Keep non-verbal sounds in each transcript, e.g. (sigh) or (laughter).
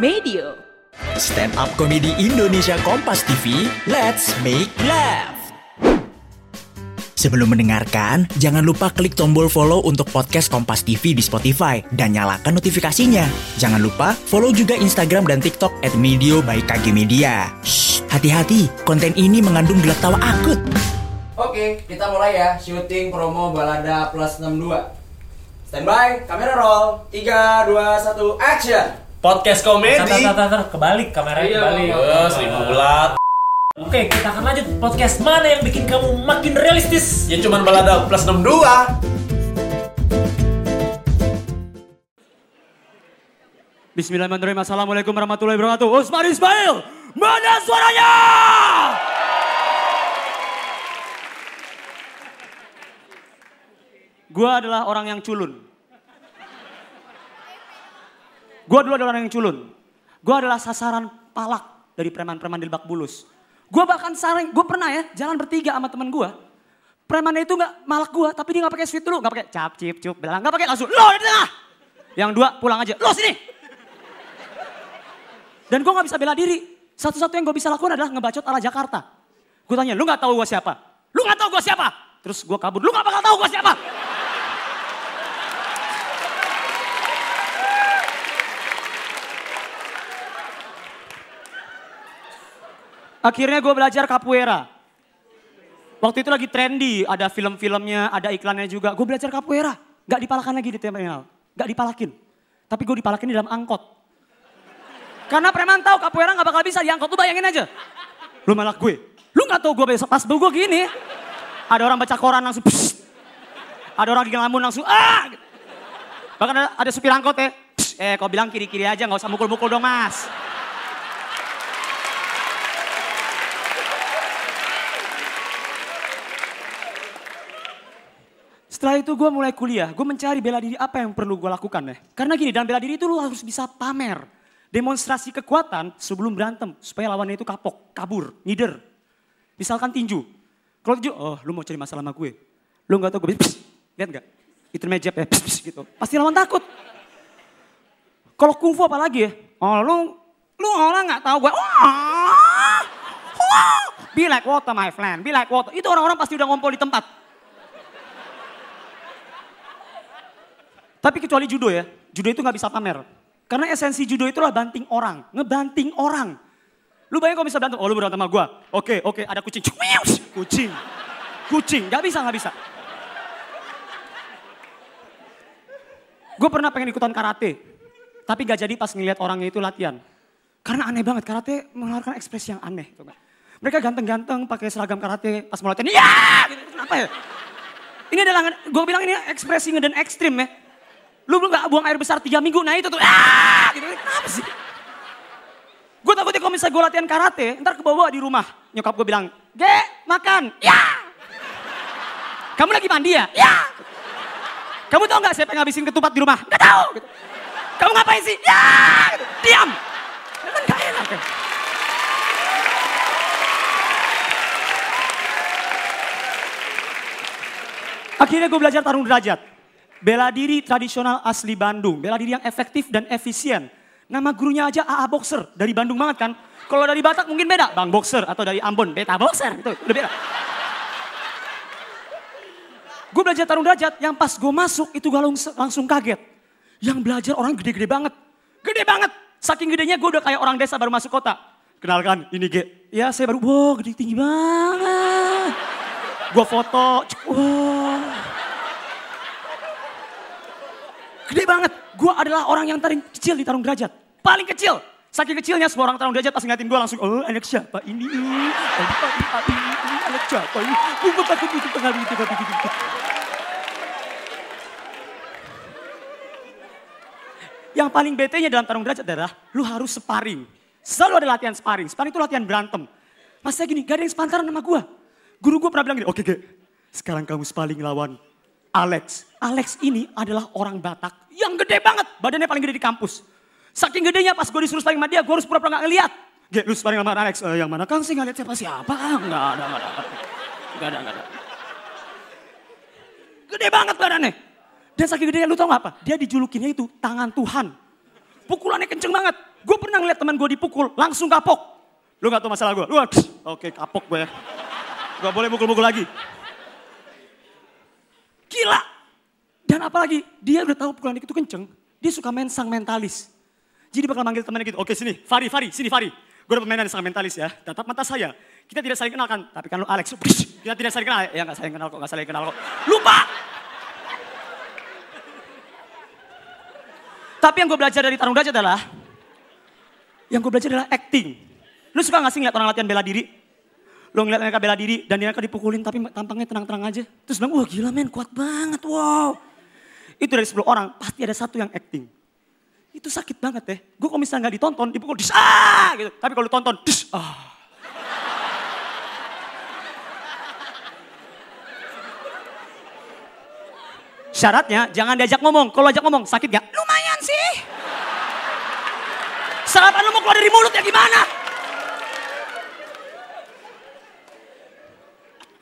Medio. Stand up komedi Indonesia Kompas TV, let's make laugh. Sebelum mendengarkan, jangan lupa klik tombol follow untuk podcast Kompas TV di Spotify dan nyalakan notifikasinya. Jangan lupa follow juga Instagram dan TikTok at Medio by KG Media. Shh, hati-hati, konten ini mengandung gelak tawa akut. Oke, kita mulai ya syuting promo Balada Plus 62. Standby, kamera roll. 3 2 1 action. Podcast komedi. Tar, tar, tar, tar, kebalik kameranya Iya, kebalik. Eh, seribu bulat. Oke, kita akan lanjut podcast mana yang bikin kamu makin realistis? Ya cuman balada plus 62. Bismillahirrahmanirrahim. Assalamualaikum warahmatullahi wabarakatuh. Usman Ismail, mana suaranya? Gua adalah orang yang culun. Gua dulu adalah orang yang culun. Gua adalah sasaran palak dari preman-preman di Lebak Bulus. Gua bahkan sering, gue pernah ya jalan bertiga sama temen gua. Premannya itu nggak malak gua, tapi dia nggak pakai sweet dulu, nggak pakai cap, cip, cup, belang, nggak pakai langsung lo di tengah. Yang dua pulang aja, lo sini. Dan gue gak bisa bela diri. Satu-satu yang gue bisa lakukan adalah ngebacot ala Jakarta. Gue tanya, lu gak tahu gue siapa? Lu gak tahu gue siapa? Terus gue kabur, lu gak bakal tahu gue siapa? Akhirnya gue belajar capoeira. Waktu itu lagi trendy, ada film-filmnya, ada iklannya juga. Gue belajar capoeira. Gak dipalakan lagi di terminal. Gak dipalakin. Tapi gue dipalakin di dalam angkot. Karena preman tahu capoeira gak bakal bisa diangkot. Lu bayangin aja. Lu malak gue. Lu gak tahu gue besok pas gue gini. Ada orang baca koran langsung psst. Ada orang gigi lamun langsung ah. Bahkan ada, ada supir angkot ya. "Psst, eh kau bilang kiri-kiri aja gak usah mukul-mukul dong mas. Setelah itu gue mulai kuliah, gue mencari bela diri apa yang perlu gue lakukan ya. Karena gini, dalam bela diri itu lu harus bisa pamer. Demonstrasi kekuatan sebelum berantem. Supaya lawannya itu kapok, kabur, ngider. Misalkan tinju. Kalau tinju, oh lu mau cari masalah sama gue. Lu gak tau gue, pss, (laughs) lihat gak? Itu meja ya, pss, pss, gitu. Pasti lawan takut. Kalau kungfu apalagi ya? Oh lu, lu orang gak tahu gue. Wah, wah. Be like water my friend, be like water. Itu orang-orang pasti udah ngompol di tempat. Tapi kecuali judo ya, judo itu nggak bisa pamer. Karena esensi judo itulah banting orang, ngebanting orang. Lu bayangin kalau bisa berantem, oh lu berantem sama gua. Oke, oke, ada kucing. Kucing. Kucing, nggak bisa, nggak bisa. Gue pernah pengen ikutan karate, tapi gak jadi pas ngeliat orangnya itu latihan. Karena aneh banget, karate mengeluarkan ekspresi yang aneh. Mereka ganteng-ganteng pakai seragam karate pas mau latihan, ya! Gitu, kenapa ya? Ini adalah, gue bilang ini ekspresi ngeden ekstrim ya. Lu gak buang air besar tiga minggu, nah itu tuh, ah, gitu, kenapa sih? Gue takutnya kalau misalnya gue latihan karate, ntar ke bawah di rumah. Nyokap gue bilang, Ge, makan, ya. Kamu lagi mandi ya? Ya. Kamu tau gak siapa yang ngabisin ketupat di rumah? Gak tau. Gitu. Kamu ngapain sih? Ya. Diam. Gak enak ya. Akhirnya gue belajar tarung derajat. Bela diri tradisional asli Bandung. Bela diri yang efektif dan efisien. Nama gurunya aja AA Boxer. Dari Bandung banget kan. Kalau dari Batak mungkin beda. Bang Boxer. Atau dari Ambon. Beta Boxer. Itu udah beda. Gue belajar tarung derajat. Yang pas gue masuk itu gue langsung, kaget. Yang belajar orang gede-gede banget. Gede banget. Saking gedenya gue udah kayak orang desa baru masuk kota. Kenalkan ini Ge. Ya saya baru, wow gede tinggi banget. Gue foto. Wow. Gede banget. Gue adalah orang yang paling kecil di tarung derajat. Paling kecil. Saking kecilnya semua orang tarung derajat pas ngeliatin gue langsung, oh anak siapa ini? Oh, anak ini, ini anak siapa ini? Gue itu pengaruh itu. Yang paling bete-nya dalam tarung derajat adalah lu harus sparring. Selalu ada latihan sparring. Sparring itu latihan berantem. Pas saya gini, gak ada yang sepantaran sama gue. Guru gue pernah bilang gini, oke Ge, sekarang kamu sparring lawan Alex. Alex ini adalah orang Batak yang gede banget. Badannya paling gede di kampus. Saking gedenya pas gue disuruh sparring sama dia, gue harus pura-pura gak ngeliat. Ge, lu sparring sama Alex. "Eh, yang mana kan sih ngeliat siapa siapa? Ah, Enggak ada, enggak ada. Enggak ada, enggak ada. Gede banget badannya. Dan saking gedenya lu tau gak apa? Dia dijulukinnya itu tangan Tuhan. Pukulannya kenceng banget. Gue pernah ngeliat teman gue dipukul, langsung kapok. Lu gak tau masalah gue? Lu oke kapok gue ya. Gak boleh mukul-mukul lagi. Gila. Dan apalagi, dia udah tahu pukulan itu kenceng. Dia suka main sang mentalis. Jadi bakal manggil temannya gitu, oke sini, Fari, Fari, sini Fari. Gue udah pemainan sang mentalis ya, tatap mata saya. Kita tidak saling kenal kan, tapi kan lu Alex, kita tidak saling kenal. Ya gak saling kenal kok, gak saling kenal kok. Lupa! Tapi yang gue belajar dari Tarung Derajat adalah, yang gue belajar adalah acting. Lu suka gak sih ngeliat orang latihan bela diri? Lu ngeliat mereka bela diri dan dia dipukulin tapi tampangnya tenang-tenang aja. Terus bilang, wah gila men, kuat banget, wow. Itu dari 10 orang, pasti ada satu yang acting. Itu sakit banget ya. Gue kalau misalnya gak ditonton, dipukul, dis, ah, gitu. Tapi kalau ditonton, dis, ah. Syaratnya jangan diajak ngomong. Kalau ajak ngomong sakit gak? Lumayan sih. Sarapan lu mau keluar dari mulut ya gimana?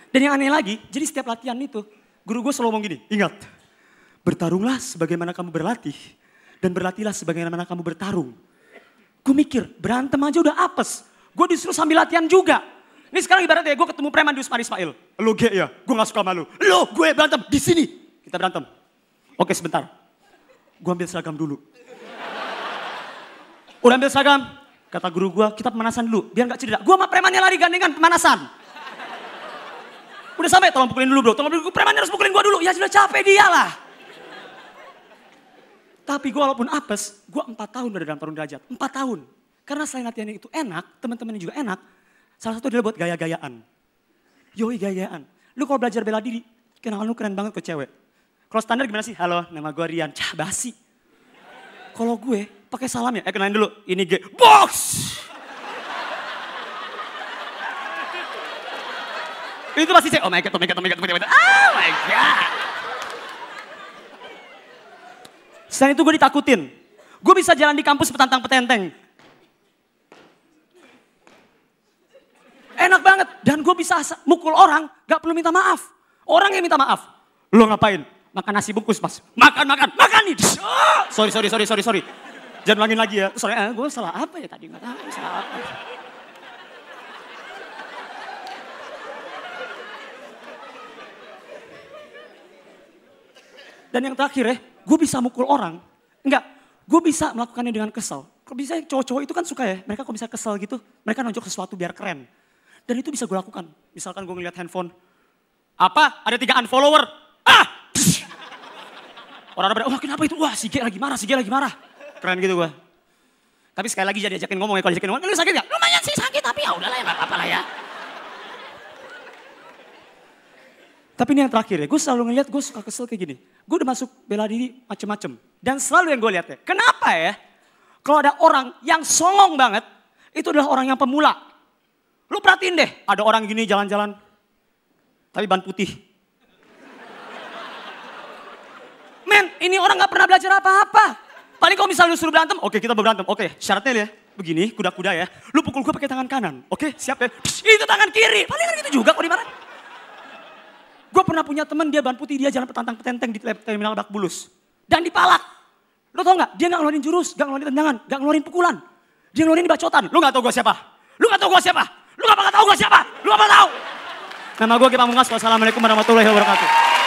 Dan yang aneh lagi, jadi setiap latihan itu, guru gue selalu ngomong gini, ingat, bertarunglah sebagaimana kamu berlatih, dan berlatihlah sebagaimana kamu bertarung. Gue mikir, berantem aja udah apes. Gue disuruh sambil latihan juga. Ini sekarang ibaratnya gue ketemu preman di Usman Ismail. Lo ge ya, gue gak suka malu. Lo gue berantem di sini. Kita berantem. Oke sebentar. Gue ambil seragam dulu. Udah ambil seragam. Kata guru gue, kita pemanasan dulu. Biar gak cedera. Gue sama premannya lari gandengan pemanasan. Udah sampai, tolong pukulin dulu bro. Tolong pukulin, premannya harus pukulin gue dulu. Ya sudah capek dia lah. Tapi gue walaupun apes, gue empat tahun udah dalam tarung derajat. Empat tahun. Karena selain latihannya itu enak, teman-temannya juga enak. Salah satu adalah buat gaya-gayaan. Yoi gaya-gayaan. Lu kalau belajar bela diri, kenalan lu keren banget ke cewek. Kalau standar gimana sih? Halo, nama gue Rian. Cah, basi. Kalau gue pakai salam ya, eh kenalin dulu. Ini G. Box! Itu pasti saya, oh my god, oh my god, oh my god, oh my god. Oh my god. Selain itu gue ditakutin. Gue bisa jalan di kampus petantang petenteng. Enak banget. Dan gue bisa mukul orang, gak perlu minta maaf. Orang yang minta maaf. Lo ngapain? Makan nasi bungkus mas. Makan, makan, makan nih. (gasps) Sorry, sorry, sorry, sorry, sorry. Jangan ulangin lagi ya. Sorry, eh, gue salah apa ya tadi? Gak tahu salah apa. Dan yang terakhir ya, gue bisa mukul orang. Enggak, gue bisa melakukannya dengan kesel. Kalau bisa cowok-cowok itu kan suka ya, mereka kalau bisa kesel gitu, mereka nonjok sesuatu biar keren. Dan itu bisa gue lakukan. Misalkan gue ngeliat handphone, apa? Ada tiga unfollower. Ah! Orang-orang wah kenapa itu? Wah si G lagi marah, si G lagi marah. Keren gitu gue. Tapi sekali lagi jadi ajakin ngomong ya, kalau ajakin ngomong, lu sakit gak? Lumayan sih sakit, tapi ya udahlah ya apa-apa lah ya. Tapi ini yang terakhir ya, gue selalu ngeliat gue suka kesel kayak gini. Gue udah masuk bela diri macem-macem. Dan selalu yang gue lihat ya, kenapa ya? Kalau ada orang yang songong banget, itu adalah orang yang pemula. Lu perhatiin deh, ada orang gini jalan-jalan, tapi ban putih. Men, ini orang gak pernah belajar apa-apa. Paling kalau misalnya lu suruh berantem, oke kita berantem. Oke, syaratnya ya, begini, kuda-kuda ya. Lu pukul gue pakai tangan kanan, oke siap ya. Itu tangan kiri, paling kan gitu juga kok dimarahin. Gue pernah punya temen dia ban putih, dia jalan petantang petenteng di terminal Bak Bulus. Dan dipalak. Lo tau gak? Dia gak ngeluarin jurus, gak ngeluarin tendangan, gak ngeluarin pukulan. Dia ngeluarin bacotan. Lo gak tau gue siapa? Lo gak tau gue siapa? Lo gak bakal tau gue siapa? Lo gak bakal tau? Nama gue Kipa Mungas. Wassalamualaikum warahmatullahi wabarakatuh.